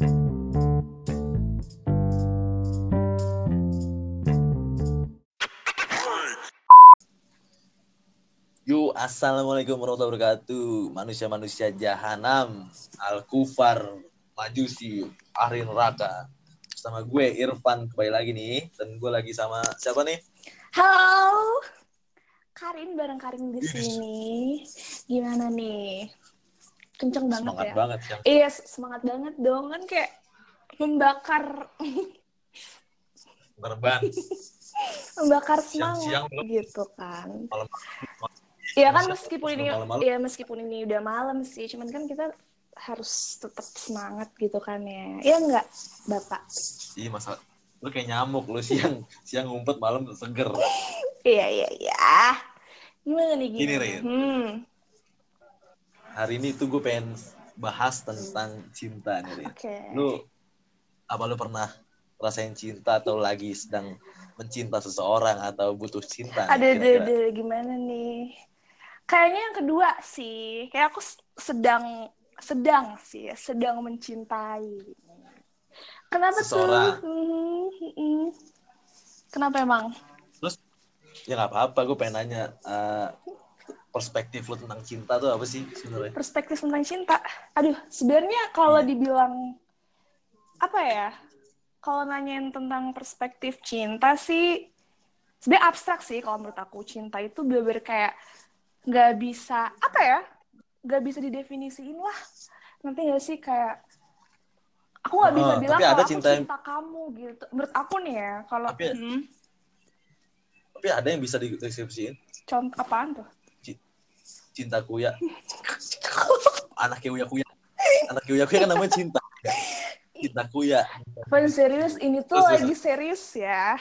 Yo, assalamualaikum warahmatullahi wabarakatuh. Manusia-manusia jahanam, al-kufar, majusi, ahli neraka. Bersama gue Irfan kembali lagi nih, dan gue lagi sama siapa nih? Halo, Karin bareng Karin di sini. Gimana nih? Kenceng banget Semangat ya? banget yang Iya, semangat banget dong. Kan kayak membakar berban. membakar semangat Siang-siang belum. gitu kan. Malam Iya kan Siang, meskipun ini ya meskipun ini udah malam sih, cuman kan kita harus tetap semangat gitu kan ya. Ya enggak, Bapak? Iya masalah. Lu kayak nyamuk, lu siang siang ngumpet malam seger. Iya, iya, iya. Gimana nih Gini, gimana? Rin. Hmm. Hari ini tuh gue pengen bahas tentang cinta nih. Oke. Lu apa lu pernah rasain cinta atau lagi sedang mencinta seseorang atau butuh cinta? Ada, ada, ada, gimana nih? Kayaknya yang kedua sih, kayak aku sedang, sedang sih, sedang mencintai. Kenapa Seseorang. tuh? Hmm, hmm, hmm. Kenapa emang? Terus ya nggak apa-apa, gue pengen nanya eh, perspektif lu tentang cinta tuh apa sih sebenarnya? Perspektif tentang cinta. Aduh, sebenarnya kalau Iya. dibilang apa ya? Kalau nanyain tentang perspektif cinta sih, sebenarnya abstrak sih kalau menurut aku. Cinta itu bener-bener kayak nggak bisa apa ya? Nggak bisa didefinisiin lah. Nanti nggak sih kayak aku nggak bisa Ah, bilang kalau aku cinta yang- cinta kamu gitu. Menurut aku nih ya, kalau Tapi- Hmm, Tapi ada yang bisa dideskripsiin contoh apaan tuh? Cinta kuya, anak kuya kuya, anak kuya kuya kan namanya cinta. Cinta kuya. Fan serius ini tuh Terus, lagi serius ya.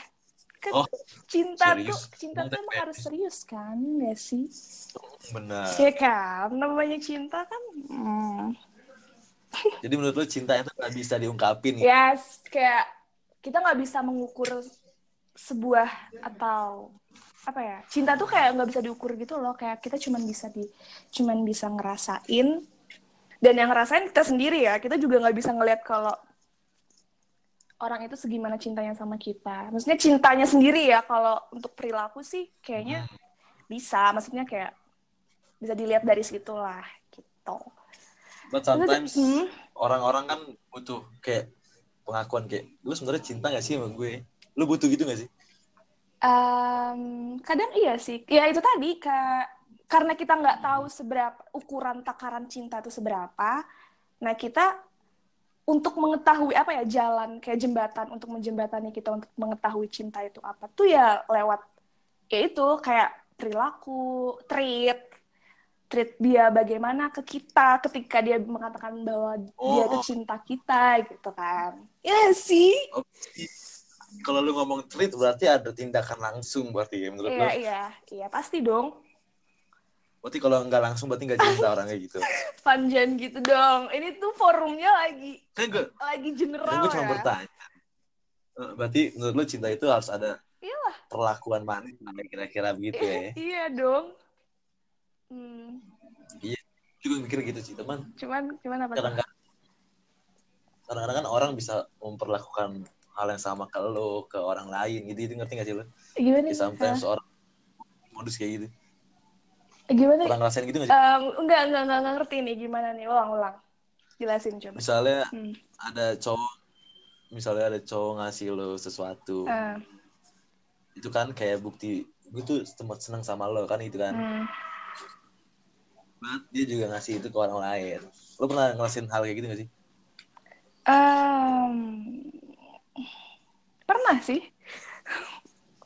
Kan Oh, cinta serius. tuh cinta tuh Emang harus serius kan, nggak sih? Benar. Iya kan, namanya cinta kan. Hmm. Jadi menurut lu cinta itu nggak bisa diungkapin ya? Yes, kayak kita nggak bisa mengukur sebuah atau apa ya cinta tuh kayak nggak bisa diukur gitu loh. Kayak kita cuman bisa di cuman bisa ngerasain. Dan yang ngerasain kita sendiri ya. Kita juga nggak bisa ngelihat kalau orang itu segimana cintanya sama kita. Maksudnya cintanya sendiri ya. Kalau untuk perilaku sih kayaknya bisa. Maksudnya kayak bisa dilihat dari situ lah gitu. But sometimes Hmm. orang-orang kan butuh kayak pengakuan kayak lu sebenarnya cinta gak sih sama gue? Lu butuh gitu gak sih? Em, kadang iya sih. Ya itu tadi ka- karena kita nggak tahu seberapa ukuran takaran cinta itu seberapa. Nah kita untuk mengetahui apa ya jalan kayak jembatan untuk menjembatani kita untuk mengetahui cinta itu apa tuh ya lewat ya itu kayak perilaku, treat, treat dia bagaimana ke kita ketika dia mengatakan bahwa dia itu Oh. cinta kita gitu kan. Ya sih. Oke. Kalau lu ngomong treat berarti ada tindakan langsung berarti ya menurut Iya lu? iya iya pasti dong. Berarti kalau nggak langsung berarti nggak cinta orang kayak gitu. Panjan gitu dong. Ini tuh forumnya lagi Kan gue, lagi kan general gue cuma ya. bertanya. Eh, Berarti menurut lu cinta itu harus ada Iyalah. perlakuan manis kira-kira begitu ya? Iya dong. Hmm. Juga mikir gitu sih teman. Cuman cuman apa? Kadang-kadang kadang-kadang kan orang bisa memperlakukan hal yang sama ke lo ke orang lain gitu itu ngerti gak sih lo? Gimana? Kayak sometimes orang modus kayak gitu. Gimana? Orang ngerasain gitu gak sih? Em, enggak, enggak, enggak, enggak ngerti nih gimana nih. Ulang, ulang. Jelasin coba. Misalnya Hmm. ada cowok misalnya ada cowok ngasih lo sesuatu Ah, itu kan kayak bukti gue tuh sempat seneng sama lo kan itu kan hmm. But dia juga ngasih itu ke orang lain lo pernah ngerasain hal kayak gitu gak sih Em, pernah sih.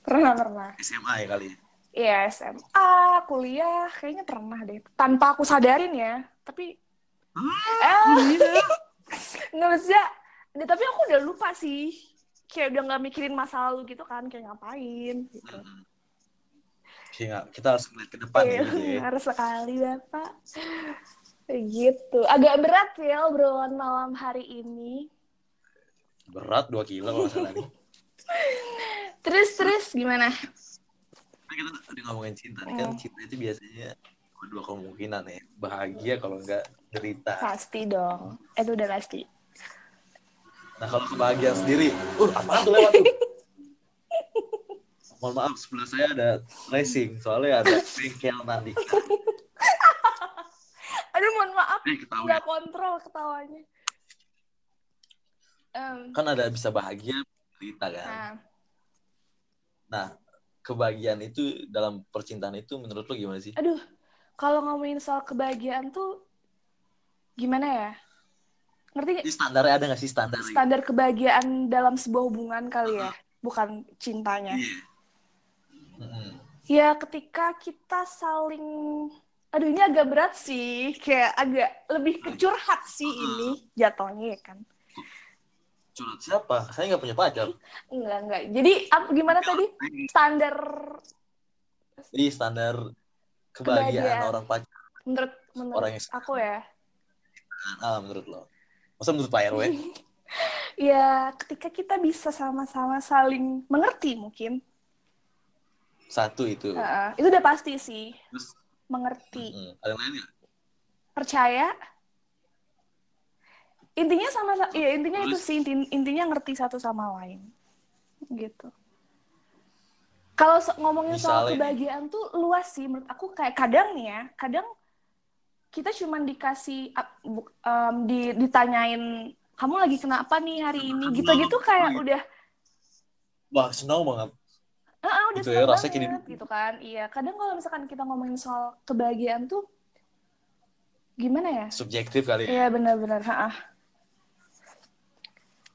pernah, pernah. SMA ya kali ya? Iya, SMA, kuliah, kayaknya pernah deh. Tanpa aku sadarin ya. Tapi, eh, nggak bisa. Ya, tapi aku udah lupa sih. Kayak udah nggak mikirin masa lalu gitu kan, kayak ngapain. Gitu. Kayak nggak- kita harus ngeliat ke depan Iya, gitu ya harus sekali bapak. Gitu. Agak berat ya obrolan malam hari ini. berat 2 kilo kalau nggak salah nih Terus, terus gimana? kan kita tadi ngomongin cinta nih kan Hmm. cinta itu biasanya dua kemungkinan ya bahagia kalau nggak derita Pasti dong. Itu udah pasti. Nah kalau kebahagiaan sendiri, uh apa tuh lewat tuh? Mohon maaf, sebelah saya ada racing, soalnya ada bengkel nanti. Aduh, mohon maaf, Eh, nggak kontrol ketawanya. Em, Kan ada bisa bahagia, cerita kan. nah, Nah, kebahagiaan itu dalam percintaan itu menurut lo gimana sih? aduh, kalau ngomongin soal kebahagiaan tuh gimana ya? Ngerti? Ini standarnya ada nggak sih standar? Standar kebahagiaan dalam sebuah hubungan kali ya, bukan cintanya. Iya. Mm-mm. Ya ketika kita saling Aduh ini agak berat sih Kayak agak lebih ke curhat sih ini Jatuhnya ya kan Curhat siapa? Saya nggak punya pacar. Enggak, enggak Jadi apa, gimana tadi? Standar Ini standar kebahagiaan, Kebahagiaan. orang pacaran Menurut, menurut Orang yang aku ya ah, menurut lo. Masa menurut Pak RW? Ya ketika kita bisa sama-sama saling mengerti mungkin Satu itu. Heeh, Itu udah pasti sih Terus Mengerti mm, ada yang lain nggak? Percaya Intinya sama ya intinya itu Terus? sih inti- intinya ngerti satu sama lain gitu kalau so- ngomongin soal Misalnya nih. kebahagiaan tuh luas sih menurut aku kayak kadang nih ya kadang kita cuman dikasih em, di, ditanyain kamu lagi kenapa nih hari ini gitu-gitu kayak udah Wah, senang banget. ah ah, udah Gitu ya, rasanya kayak banget gitu kan iya kadang kalau misalkan kita ngomongin soal kebahagiaan tuh gimana ya Subjektif kali ya. Iya benar-benar. ha-ah.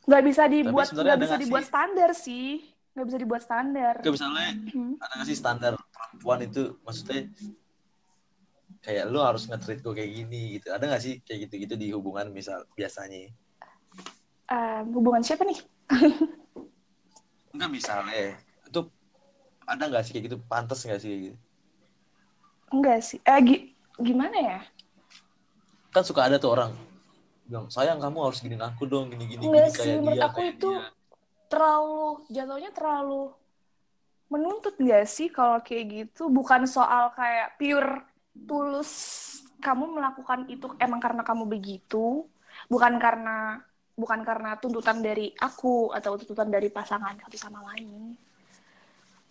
Nggak bisa dibuat nggak bisa nggak dibuat standar sih. Nggak bisa dibuat standar. Kayak misalnya Hmm. ada nggak sih standar perempuan itu maksudnya kayak lu harus nge-treat gue kayak gini gitu. Ada nggak sih kayak gitu-gitu di hubungan misal biasanya? Eh, hubungan siapa nih? Enggak misalnya itu ada nggak sih kayak gitu? Pantas nggak sih kayak gitu? Enggak sih. Eh gi- gimana ya? Kan suka ada tuh orang bilang sayang kamu harus giniin aku dong gini gini gini sih, kayak menurut dia aku kayak itu dia. Terlalu jatuhnya terlalu menuntut nggak sih kalau kayak gitu? Bukan soal kayak pure tulus kamu melakukan itu emang karena kamu begitu, bukan karena bukan karena tuntutan dari aku atau tuntutan dari pasangan satu sama lain.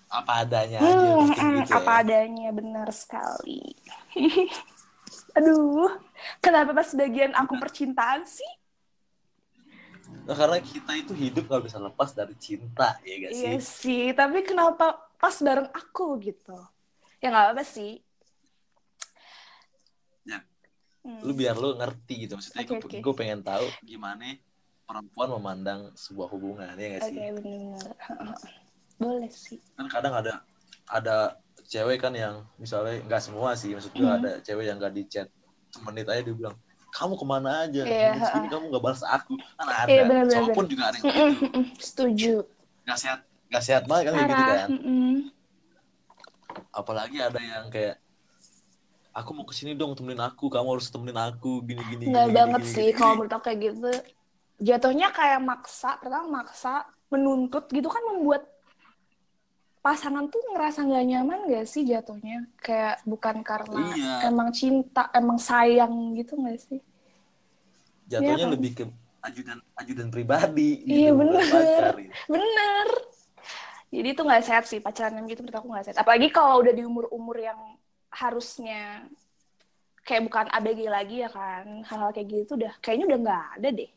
apa adanya aja Hmm, mungkin mm, gitu apa ya. adanya benar sekali. Aduh, kenapa pas bagian aku percintaan sih? Nah, karena kita itu hidup nggak bisa lepas dari cinta ya gak sih? Iya sih, tapi kenapa pas bareng aku gitu? Ya nggak apa sih. Ya. Hmm. Lu biar lu ngerti gitu maksudnya Oke, gue oke. pengen tahu gimana perempuan memandang sebuah hubungan ya gak Oke, sih? benar-benar. Boleh sih. Kan kadang ada ada cewek kan yang misalnya nggak semua sih maksud gue Hmm. ada cewek yang nggak di chat semenit aja dia bilang kamu ke mana aja segini ha-ha. kamu nggak balas aku kan ada Iya, benar, benar, cowok pun juga ada yang gitu mm-mm, Setuju. nggak sehat nggak sehat banget kan kayak gitu kan mm-mm. apalagi ada yang kayak aku mau ke sini dong temenin aku kamu harus temenin aku gini gini Nggak gini, banget gini, sih gini. kalau menurut aku kayak gitu. Jatuhnya kayak maksa, pertama maksa, menuntut gitu kan membuat pasangan tuh ngerasa nggak nyaman gak sih jatuhnya? Kayak bukan karena Iya. emang cinta, emang sayang gitu gak sih? jatuhnya Iya kan? lebih ke ajudan ajudan pribadi Iya, bukan bener. pacar, gitu. Bener. Jadi itu nggak sehat sih pacaran yang gitu menurut aku nggak sehat. Apalagi kalau udah di umur-umur yang harusnya kayak bukan ABG lagi ya kan. Hal-hal kayak gitu udah kayaknya udah nggak ada deh.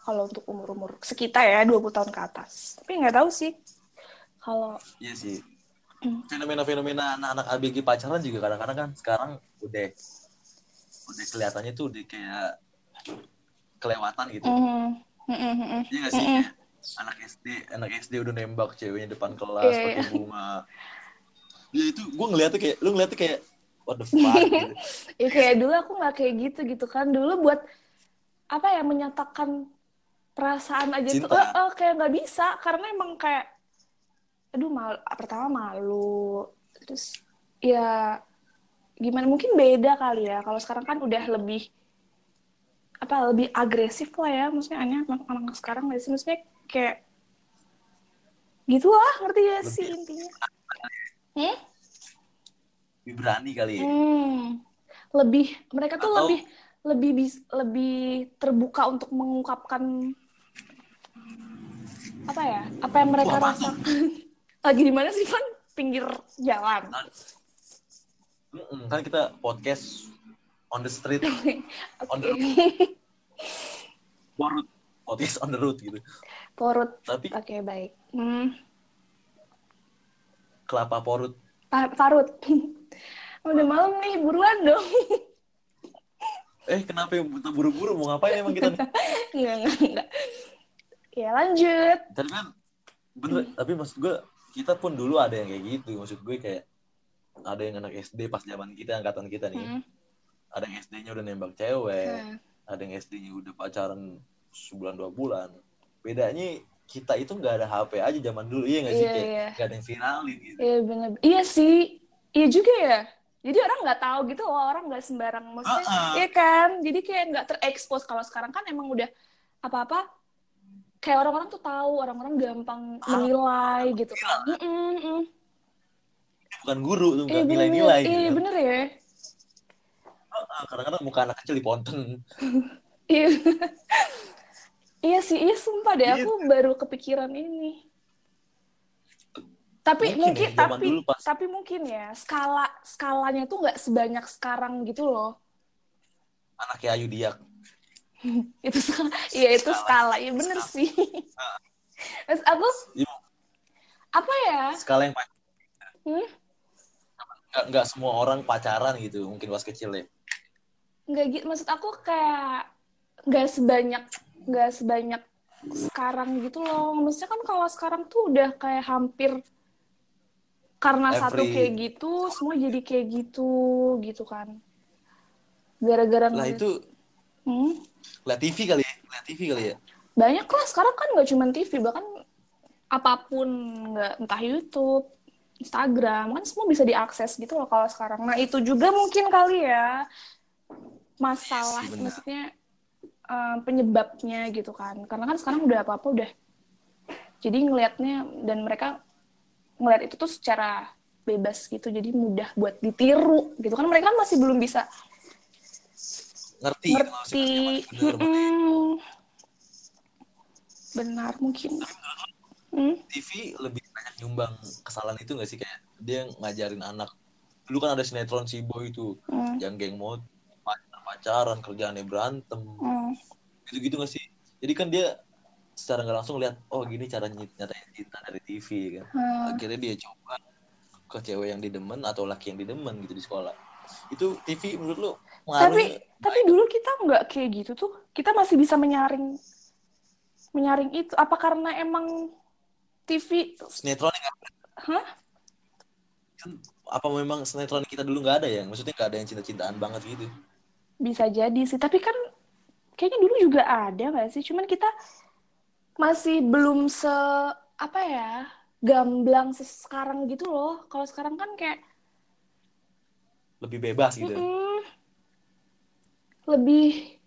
Kalau untuk umur-umur sekitar ya 20 tahun ke atas. Tapi nggak tahu sih. Kalau iya sih Hmm. fenomena-fenomena anak-anak ABG pacaran juga kadang-kadang kan sekarang udah udah kelihatannya tuh udah kayak kelewatan gitu mm, mm, mm, mm, Iya gak sih? Mm-mm. Kayak anak SD, anak SD udah nembak ceweknya depan kelas Iya, pakai bunga. Ya itu gue ngeliatnya kayak, lu ngeliatnya kayak what the fuck gitu. ya kayak dulu aku nggak kayak gitu gitu kan. Dulu buat apa ya menyatakan perasaan aja tuh Cinta. eh, eh, kayak nggak bisa karena emang kayak aduh mal pertama malu. Terus ya gimana mungkin beda kali ya. Kalau sekarang kan udah lebih apa lebih agresif lah ya. Maksudnya aneh anak-anak sekarang nggak sih? Maksudnya kayak gitu lah ngerti gak sih Lebih- intinya? hmm? Lebih berani kali ya. Hmm. lebih mereka tuh Atau- lebih lebih bis, lebih terbuka untuk mengungkapkan apa ya apa yang mereka rasakan lagi di mana sih Van? Pinggir jalan. Kan kita podcast on the street. Oke. On the road. Podcast on the road gitu. Porut. Tapi oke baik. Hmm. kelapa porut. Pa- parut. Udah malam nih buruan dong. Eh kenapa yang buta buru-buru? Mau ngapain emang kita nih? Enggak enggak enggak ya lanjut. Tapi kan bener tapi maksud gue kita pun dulu ada yang kayak gitu maksud gue kayak ada yang anak SD pas zaman kita angkatan kita nih Hmm. ada yang SD-nya udah nembak cewek Hmm. ada yang SD-nya udah pacaran sebulan dua bulan bedanya kita itu nggak ada HP aja zaman dulu iya nggak sih Iya, kayak iya. nggak ada yang viralin gitu Iya bener. Iya sih. Iya juga ya. Jadi orang nggak tahu gitu loh, orang nggak sembarang maksudnya. Ah-ah. Iya kan? Jadi kayak nggak terekspos kalau sekarang kan emang udah apa-apa kayak orang-orang tuh tahu, orang-orang gampang Ah. menilai gitu kan. Mm, mm, mm. bukan guru tuh Iya nggak bener, nilai-nilai iya gitu bener ya. Ah, kadang-kadang muka anak kecil diponten Iya. iya sih, iya sumpah deh Iya. aku baru kepikiran ini. Tapi Mungkin mungkin, ya, tapi dulu pas- tapi mungkin ya skala skalanya tuh nggak sebanyak sekarang gitu loh. anaknya Ayu Diak itu skala iya itu skala iya bener sih. Terus aku Iya. apa ya? Skala yang Hmm? nggak nggak semua orang pacaran gitu mungkin pas kecil ya. Nggak gitu maksud aku kayak nggak sebanyak nggak sebanyak sekarang gitu loh. Maksudnya kan kalau sekarang tuh udah kayak hampir karena satu Every- kayak gitu semua jadi kayak gitu gitu kan. Gara-gara lah itu Hmm? Lihat TV kali ya? Lihat TV kali ya? Banyak lah sekarang kan nggak cuma TV bahkan apa pun nggak entah YouTube Instagram kan semua bisa diakses gitu loh kalau sekarang. Nah itu juga mungkin kali ya masalah benar. maksudnya eh, penyebabnya gitu kan. Karena kan sekarang udah apa apa udah. Jadi ngelihatnya dan mereka ngelihat itu tuh secara bebas gitu jadi mudah buat ditiru gitu. Kan mereka kan masih belum bisa ngerti gitu, ngerti. Mm-mm. benar mungkin Hmm? TV lebih banyak nyumbang kesalahan itu gak sih kayak dia ngajarin anak dulu kan ada sinetron si boy itu Hmm. yang geng mod pacar pacaran kerjaannya berantem Hmm. gitu-gitu gak sih jadi kan dia secara nggak langsung lihat oh gini cara ny- nyatain cinta dari TV kan Hmm. akhirnya dia coba ke cewek yang didemen atau laki yang didemen gitu di sekolah itu TV menurut lu tapi tapi dulu kita nggak kayak gitu tuh. Kita masih bisa menyaring menyaring itu. Apa karena emang TV sinetron nggak ada? Hah? kan apa memang sinetron kita dulu nggak ada ya? Maksudnya nggak ada yang cinta-cintaan banget gitu. Bisa jadi sih. Tapi kan kayaknya dulu juga ada nggak sih? Cuman kita masih belum se apa ya gamblang se- sekarang gitu loh. Kalau sekarang kan kayak lebih bebas gitu mm, lebih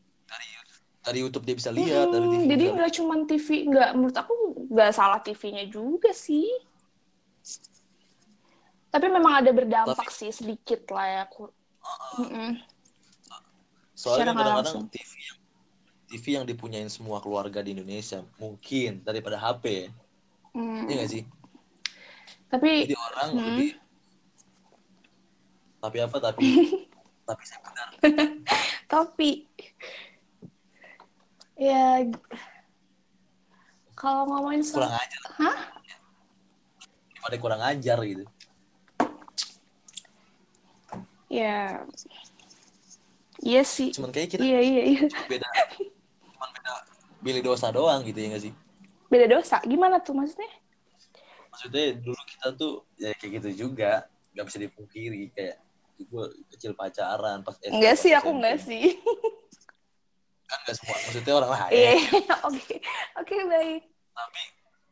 dari YouTube dia bisa lihat dari mm, TV jadi nggak cuman TV nggak menurut aku nggak salah TV-nya juga sih tapi memang ada berdampak sih sedikit lah ya aku Mm-mm. Soalnya Secara nggak kadang-kadang. TV yang TV yang dipunyain semua keluarga di Indonesia mungkin daripada HP. Mm. Iya nggak sih? tapi Jadi orang Hmm. lebih tapi apa tapi tapi saya benar. tapi ya kalau ngomongin soal kurang ajar. Hah? Daripada kurang ajar gitu. ya iya sih Cuman kayak kita iya iya iya beda cuman beda pilih dosa doang gitu ya nggak sih? beda dosa gimana tuh maksudnya Maksudnya dulu kita tuh ya kayak gitu juga nggak bisa dipungkiri kayak gue kecil pacaran pas SD, enggak sih aku enggak sih. Kan nggak semua maksudnya orang lain. Iya oke. Oke baik. Tapi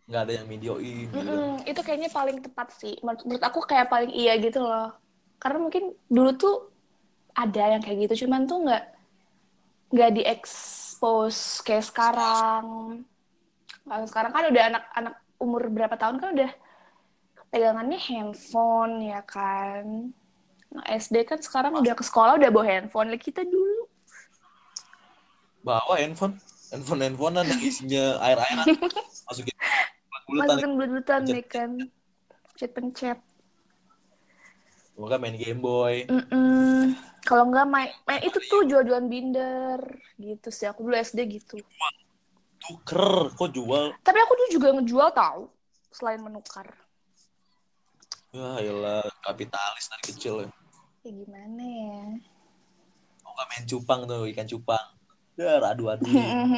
nggak ada yang videoin gitu. Mm-mm, itu kayaknya paling tepat sih. Menurut, menurut aku kayak paling iya gitu loh. Karena mungkin dulu tuh ada yang kayak gitu cuman tuh nggak nggak diekspos kayak sekarang. Kalau sekarang kan udah anak-anak umur berapa tahun kan udah pegangannya handphone ya kan SD kan sekarang udah ke sekolah udah bawa handphone. Lah kita dulu. Bawa handphone. Handphone handphonean yang isinya air airan masukin Buletan. Masukin bulet-buletan Pencet. nih kan. Pencet-pencet Semoga main Game Boy. Kalau nggak main main itu tuh jual-jualan binder. Gitu sih aku dulu SD gitu. Tuker, kok jual? tapi aku tuh juga ngejual tahu selain menukar. Ya elah, kapitalis dari kecil ya. Ya gimana ya Mau nggak main cupang tuh, ikan cupang. Ya, adu-adu.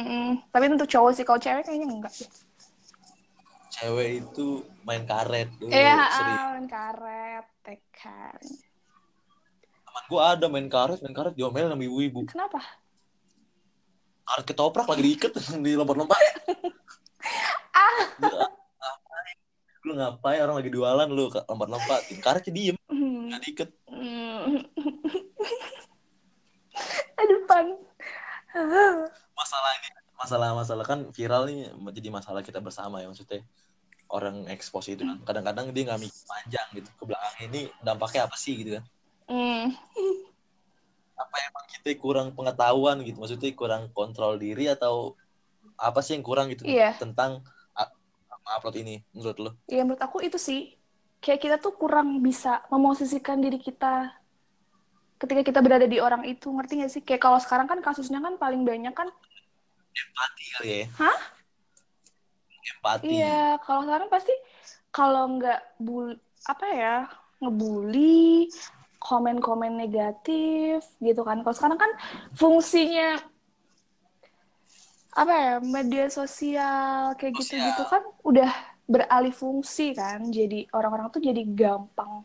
tapi untuk cowok sih kalau cewek kayaknya enggak Cewek itu main karet tuh. Iya, ah, main karet, tekan. Teman gue ada main karet, main karet diomel sama ibu-ibu. Kenapa? Karet ketoprak lagi diikat di lompat-lompat. Ah. Lu ngapain? Lu ngapain orang lagi jualan lu ke- lompat-lompat. Karetnya diem. Nggak diikat. Hmm. Aduh, pan. Masalahnya, masalah-masalah kan viral nih jadi masalah kita bersama ya maksudnya. Orang expose itu kan. Kadang-kadang dia nggak mikir panjang gitu. Ke belakang ini dampaknya apa sih gitu kan. Hmm. apa emang kita kurang pengetahuan gitu maksudnya kurang kontrol diri atau apa sih yang kurang gitu Iya. tentang up- upload ini menurut lo Ya menurut aku itu sih kayak kita tuh kurang bisa memosisikan diri kita ketika kita berada di orang itu ngerti gak sih? Kayak kalau sekarang kan kasusnya kan paling banyak kan empati kali ya. Hah? empati. Iya kalau sekarang pasti kalau nggak bul apa ya ngebully komen-komen negatif gitu kan. Kalau sekarang kan fungsinya apa ya media sosial kayak gitu-gitu kan udah beralih fungsi kan jadi orang-orang tuh jadi gampang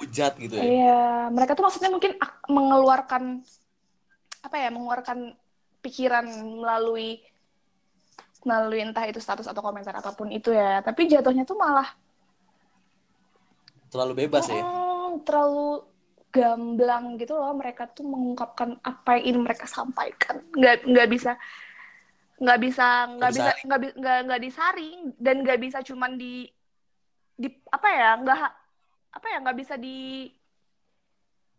hujat gitu ya Iya, mereka tuh maksudnya mungkin mengeluarkan apa ya, mengeluarkan pikiran melalui melalui entah itu status atau komentar apa pun itu ya. Tapi jatuhnya tuh malah terlalu bebas ya mm, terlalu gamblang gitu loh. Mereka tuh mengungkapkan apa yang ingin mereka sampaikan. Nggak nggak bisa nggak bisa nggak bisa nggak nggak nggak disaring dan nggak bisa cuman di di apa ya nggak apa ya nggak bisa di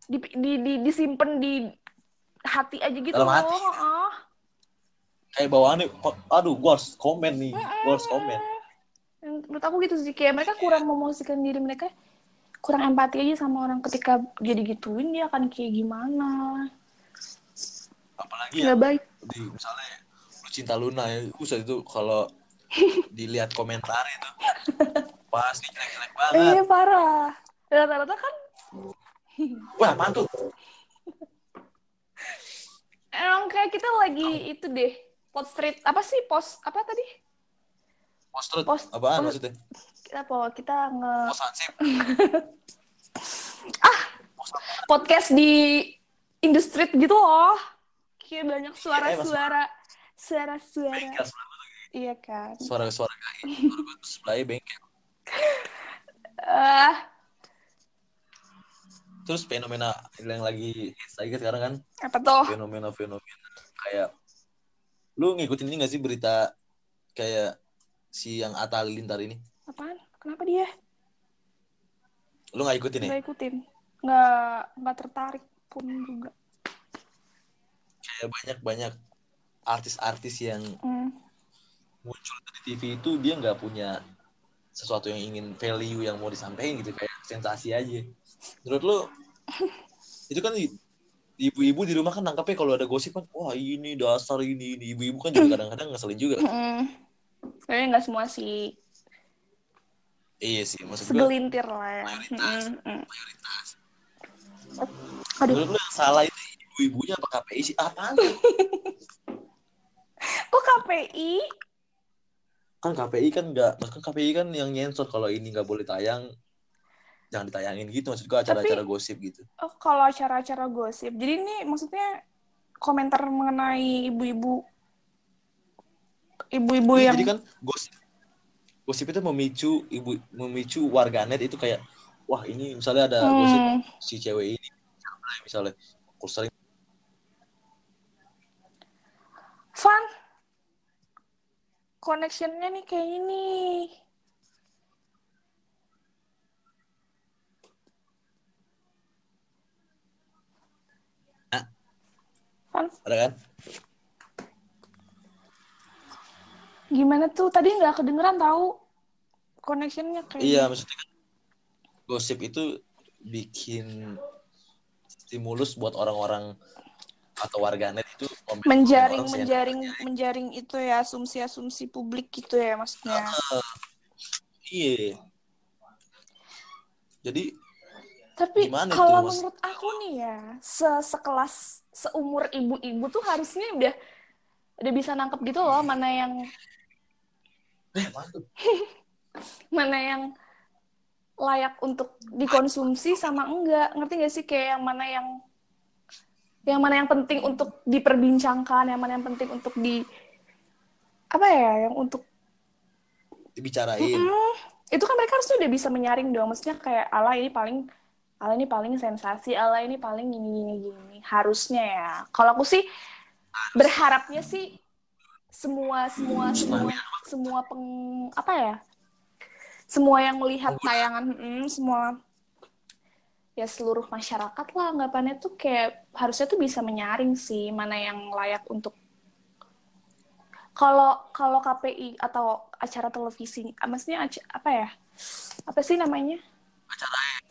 di di, di disimpan di hati aja gitu Dalam loh. hati. Heeh. kayak bawaannya kok aduh gue harus komen nih gue harus komen Menurut aku gitu sih kayak mereka kurang memosisikan diri mereka kurang empati aja sama orang ketika jadi gituin dia akan kayak gimana apalagi ya nggak baik di misalnya cinta Luna ya. Buset itu kalau dilihat komentar itu pasti jelek-jelek banget. iya parah. Rata-rata kan wah apaan tuh? Emang kayak kita lagi itu deh post street apa sih? Post apa tadi? Post Post- apaan maksudnya? Kita po kita nge post ansip podcast di industri gitu loh. Kayak banyak Iya, suara-suara suara-suara. Bengkel iya kan. Suara-suara gaib suara gue tuh sebelahnya bengkel. Ah. Terus fenomena yang lagi hits lagi sekarang kan? Apa tuh? Fenomena-fenomena kayak lu ngikutin ini gak sih berita kayak si yang Atta Halilintar ini? Apaan? Kenapa dia? Lu gak ikutin ya? Nggak ikutin. Nggak nggak tertarik pun juga. Kayak banyak-banyak artis-artis yang Hmm. muncul di TV itu dia nggak punya sesuatu yang ingin value yang mau disampaikan gitu kayak sensasi aja menurut lu itu kan ibu-ibu di rumah kan nangkapnya kalau ada gosip kan wah ini dasar ini ini ibu-ibu kan juga kadang-kadang ngeselin juga Mm-mm. Kayaknya nggak semua sih iya sih maksud gue segelintir lah ya mayoritas. Mm-mm. mayoritas aduh menurut lu yang salah itu ibu-ibunya apa KPI sih kok KPI kan KPI kan nggak maksudnya KPI kan yang nyensor kalau ini nggak boleh tayang. Jangan ditayangin gitu maksud gue acara-acara gosip gitu. Oh, kalau acara-acara gosip. Jadi ini maksudnya komentar mengenai ibu-ibu ibu-ibu Iya, yang jadi kan gosip gosip itu memicu ibu memicu warganet itu kayak wah ini misalnya ada gosip Hmm, si cewek ini misalnya aku sering fun connectionnya nih kayak ini Hah? fun ada kan Gimana tuh? Tadi nggak kedengeran tahu connectionnya kayak. Iya, maksudnya kan gosip itu bikin stimulus buat orang-orang atau warganet itu komen- menjaring orang menjaring menjaring itu ya asumsi-asumsi publik gitu ya maksudnya. Iya. Jadi Tapi kalau menurut aku nih ya, se sekelas seumur ibu-ibu tuh harusnya udah udah bisa nangkep gitu loh mana yang eh mana yang layak untuk dikonsumsi sama enggak. Ngerti gak sih kayak yang mana yang yang mana yang penting untuk diperbincangkan, yang mana yang penting untuk di apa ya, yang untuk dibicarain. Mm, itu kan mereka harusnya udah bisa menyaring dong. Maksudnya kayak ala ini paling ala ini paling sensasi, ala ini paling gini gini gini. Harusnya ya. Kalau aku sih berharapnya sih semua semua semua semua peng apa ya? Semua yang melihat tayangan mm, semua ya seluruh masyarakat lah anggapannya tuh kayak harusnya tuh bisa menyaring sih mana yang layak untuk kalau kalau KPI atau acara televisi, ah, maksudnya apa ya? Apa sih namanya?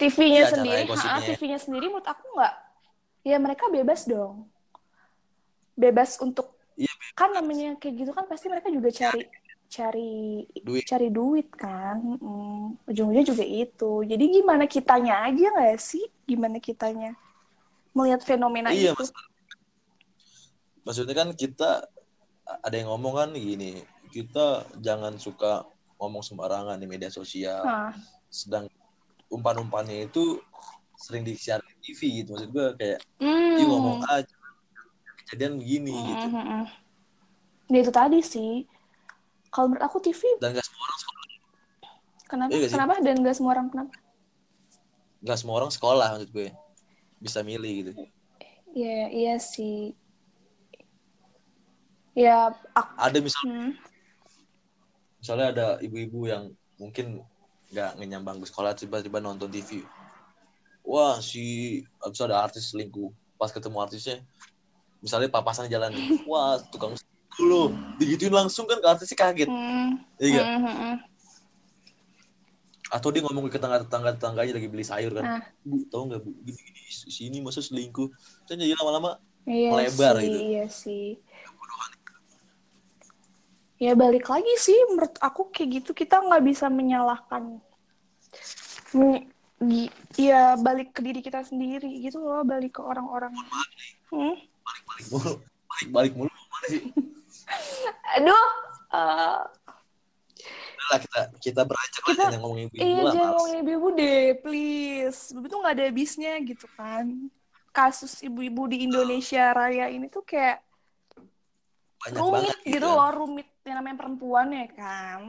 TV-nya Iya, acara sendiri, TV-nya sendiri menurut aku nggak. Ya mereka bebas dong. Bebas untuk Iya, kan namanya kayak gitu kan pasti mereka juga cari cari Duit. cari duit kan. Mm, ujung-ujungnya juga itu. Jadi gimana kitanya aja nggak sih? Gimana kitanya melihat fenomena Iya, itu? Mas. Maksudnya kan kita ada yang ngomong kan gini, kita jangan suka ngomong sembarangan di media sosial. Nah, Sedang umpan-umpannya itu sering disiar di TV gitu. Maksud gue kayak, hmm. "Ih, ngomong aja kejadian begini gitu. Mm, mm, mm. Ya itu tadi sih. Kalau menurut aku TV Dan gak semua orang sekolah, kenapa? Iya kenapa? Dan gak semua orang kenapa? gak semua orang sekolah maksud gue bisa milih gitu. Iya iya sih. Ya aku. Ada misal, hmm. misalnya ada ibu-ibu yang mungkin nggak ngenyambang ke sekolah tiba-tiba nonton TV. Wah si habis ada artis selingkuh. Pas ketemu artisnya, misalnya papasan jalan. Wah tukang lo. Digituin langsung kan ke artisnya kaget. Hmm. Iya? Hmm, hmm, hmm. Atau dia ngomong ke tetangga-tetangga tetangganya lagi beli sayur kan. Ah. Bu, tau nggak bu? Gini-gini sini masa selingkuh. Kan jadi lama-lama Iya Melebar sih, gitu. Iya sih. Ya balik lagi sih menurut aku kayak gitu kita nggak bisa menyalahkan. Ya balik ke diri kita sendiri gitu loh, balik ke orang-orang. Hmm? balik mulu. Balik-balik mulu. Mana sih? Aduh, lah kita kita beranjak Kita- lah yang ngomongin ibu Iya, jangan ngomongin ibu-ibu deh, please. Ibu tuh nggak ada habisnya gitu kan. Kasus ibu-ibu di Indonesia Raya ini tuh kayak Banyak rumit banget gitu kan. loh, rumit yang namanya perempuan ya kan.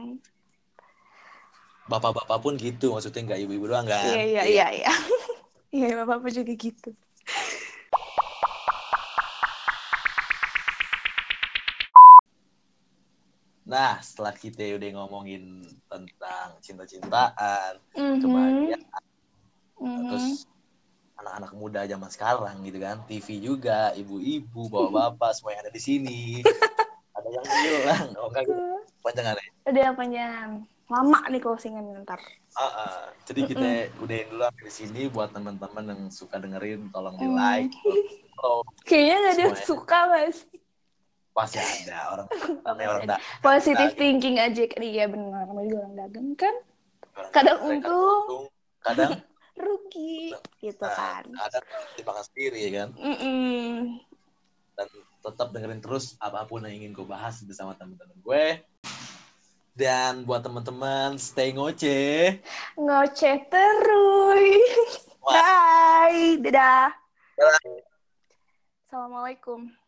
Bapak-bapak pun gitu, maksudnya nggak ibu-ibu doang kan. Iya, iya, iya, iya. Iya, bapak juga gitu. Nah, setelah kita udah ngomongin tentang cinta-cintaan, Mhm, kebahagiaan, mhm. terus anak-anak muda zaman sekarang gitu kan, TV juga, ibu-ibu, bapak-bapak, semua yang ada di sini. ada yang hilang, oh enggak gitu. Panjangan ya. Udah panjang. Lama nih closingan ntar. Ah, ah. Jadi kita udahin dulu di sini buat teman-teman yang suka dengerin, tolong di like. Kayaknya gak ada yang suka mas. Pasti ada orang, namanya orang dah. Positive thinking aja kan. Iya benar. Namanya orang dagang kan. Kadang dagang, untung. kadang Rugi. Gitu nah, kan. kadang dimakan sendiri ya kan. Mm-mm. dan tetap dengerin terus apa pun yang ingin gue bahas bersama teman-teman gue. Dan buat teman-teman stay ngoce. Ngoceh terus. Bye. Dadah. Dadah. Assalamualaikum.